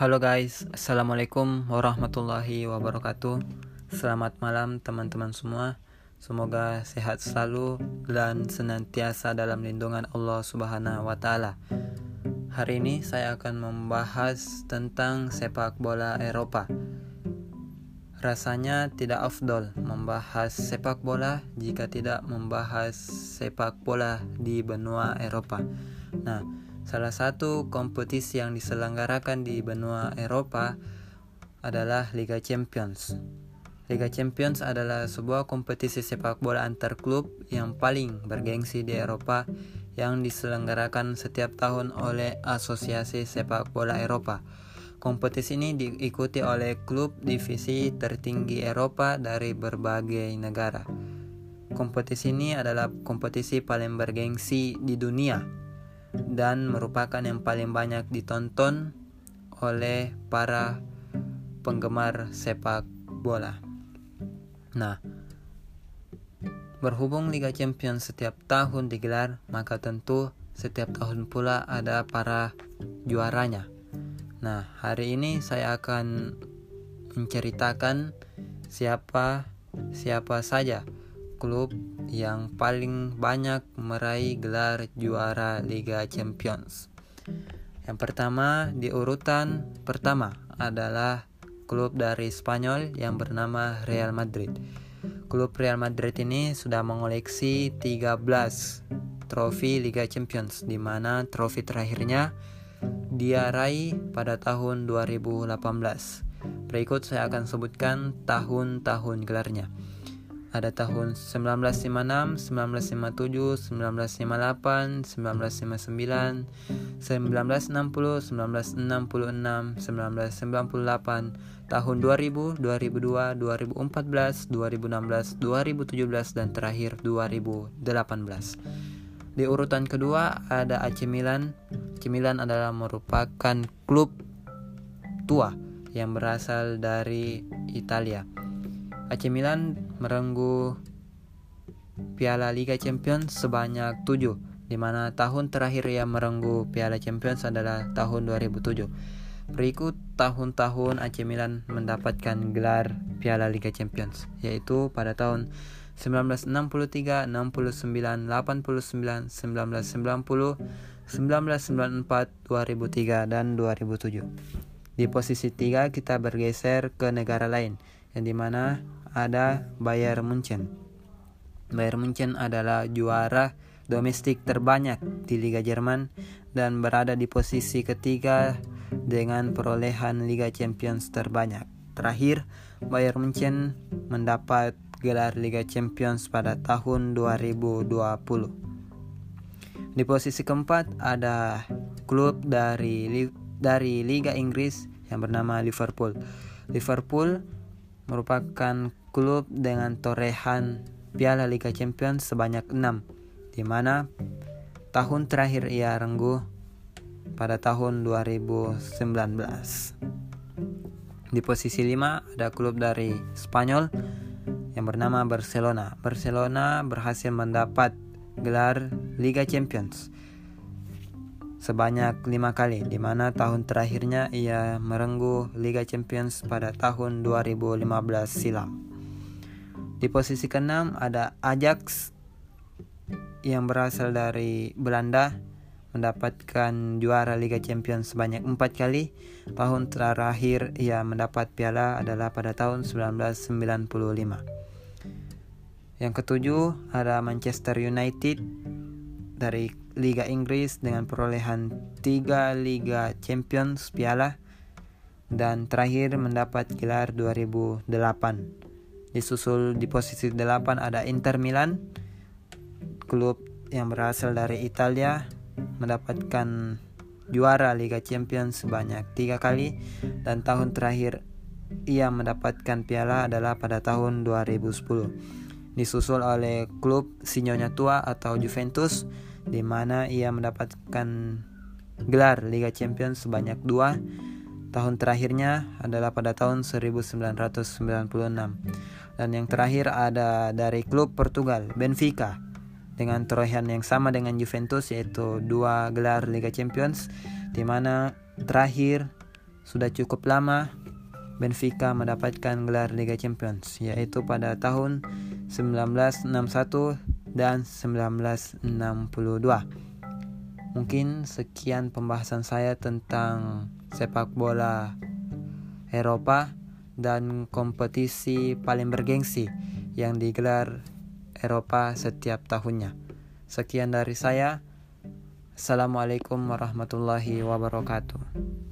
Halo guys, Assalamualaikum warahmatullahi wabarakatuh. Selamat malam teman-teman semua. Semoga sehat selalu dan senantiasa dalam lindungan Allah subhanahu wa ta'ala. Hari ini saya akan membahas tentang sepak bola Eropa. Rasanya tidak afdol membahas sepak bola jika tidak membahas sepak bola di benua Eropa. Nah, Salah satu kompetisi yang diselenggarakan di benua Eropa adalah Liga Champions. Liga Champions adalah sebuah kompetisi sepak bola antar klub yang paling bergengsi di Eropa yang diselenggarakan setiap tahun oleh Asosiasi Sepak Bola Eropa. Kompetisi ini diikuti oleh klub divisi tertinggi Eropa dari berbagai negara. Kompetisi ini adalah kompetisi paling bergengsi di dunia dan merupakan yang paling banyak ditonton oleh para penggemar sepak bola. Nah, berhubung Liga Champions setiap tahun digelar, maka tentu setiap tahun pula ada para juaranya. Nah, hari ini saya akan menceritakan siapa siapa saja klub yang paling banyak meraih gelar juara Liga Champions. Yang pertama di urutan pertama adalah klub dari Spanyol yang bernama Real Madrid. Klub Real Madrid ini sudah mengoleksi 13 trofi Liga Champions di mana trofi terakhirnya dia raih pada tahun 2018. Berikut saya akan sebutkan tahun-tahun gelarnya ada tahun 1956, 1957, 1958, 1959, 1960, 1966, 1998, tahun 2000, 2002, 2014, 2016, 2017 dan terakhir 2018. Di urutan kedua ada AC Milan. AC Milan adalah merupakan klub tua yang berasal dari Italia AC Milan merenggu Piala Liga Champions sebanyak 7 di mana tahun terakhir ia merenggu Piala Champions adalah tahun 2007. Berikut tahun-tahun AC Milan mendapatkan gelar Piala Liga Champions yaitu pada tahun 1963, 69, 89, 1990, 1994, 2003 dan 2007. Di posisi 3 kita bergeser ke negara lain yang di mana ada Bayern Munchen. Bayern Munchen adalah juara domestik terbanyak di Liga Jerman dan berada di posisi ketiga dengan perolehan Liga Champions terbanyak. Terakhir, Bayern Munchen mendapat gelar Liga Champions pada tahun 2020. Di posisi keempat ada klub dari dari Liga Inggris yang bernama Liverpool. Liverpool merupakan klub dengan torehan Piala Liga Champions sebanyak 6 di mana tahun terakhir ia renggu pada tahun 2019. Di posisi 5 ada klub dari Spanyol yang bernama Barcelona. Barcelona berhasil mendapat gelar Liga Champions sebanyak lima kali, di mana tahun terakhirnya ia merenggu Liga Champions pada tahun 2015 silam. Di posisi keenam ada Ajax yang berasal dari Belanda mendapatkan juara Liga Champions sebanyak empat kali. Tahun terakhir ia mendapat piala adalah pada tahun 1995. Yang ketujuh ada Manchester United dari Liga Inggris dengan perolehan 3 Liga Champions piala dan terakhir mendapat gelar 2008. Disusul di posisi 8 ada Inter Milan, klub yang berasal dari Italia mendapatkan juara Liga Champions sebanyak tiga kali dan tahun terakhir ia mendapatkan piala adalah pada tahun 2010 disusul oleh klub Sinyonya Tua atau Juventus di mana ia mendapatkan gelar Liga Champions sebanyak dua. Tahun terakhirnya adalah pada tahun 1996. Dan yang terakhir ada dari klub Portugal, Benfica, dengan torehan yang sama dengan Juventus yaitu dua gelar Liga Champions, di mana terakhir sudah cukup lama Benfica mendapatkan gelar Liga Champions yaitu pada tahun 1961 dan 1962. Mungkin sekian pembahasan saya tentang sepak bola Eropa dan kompetisi paling bergengsi yang digelar Eropa setiap tahunnya. Sekian dari saya. Assalamualaikum warahmatullahi wabarakatuh.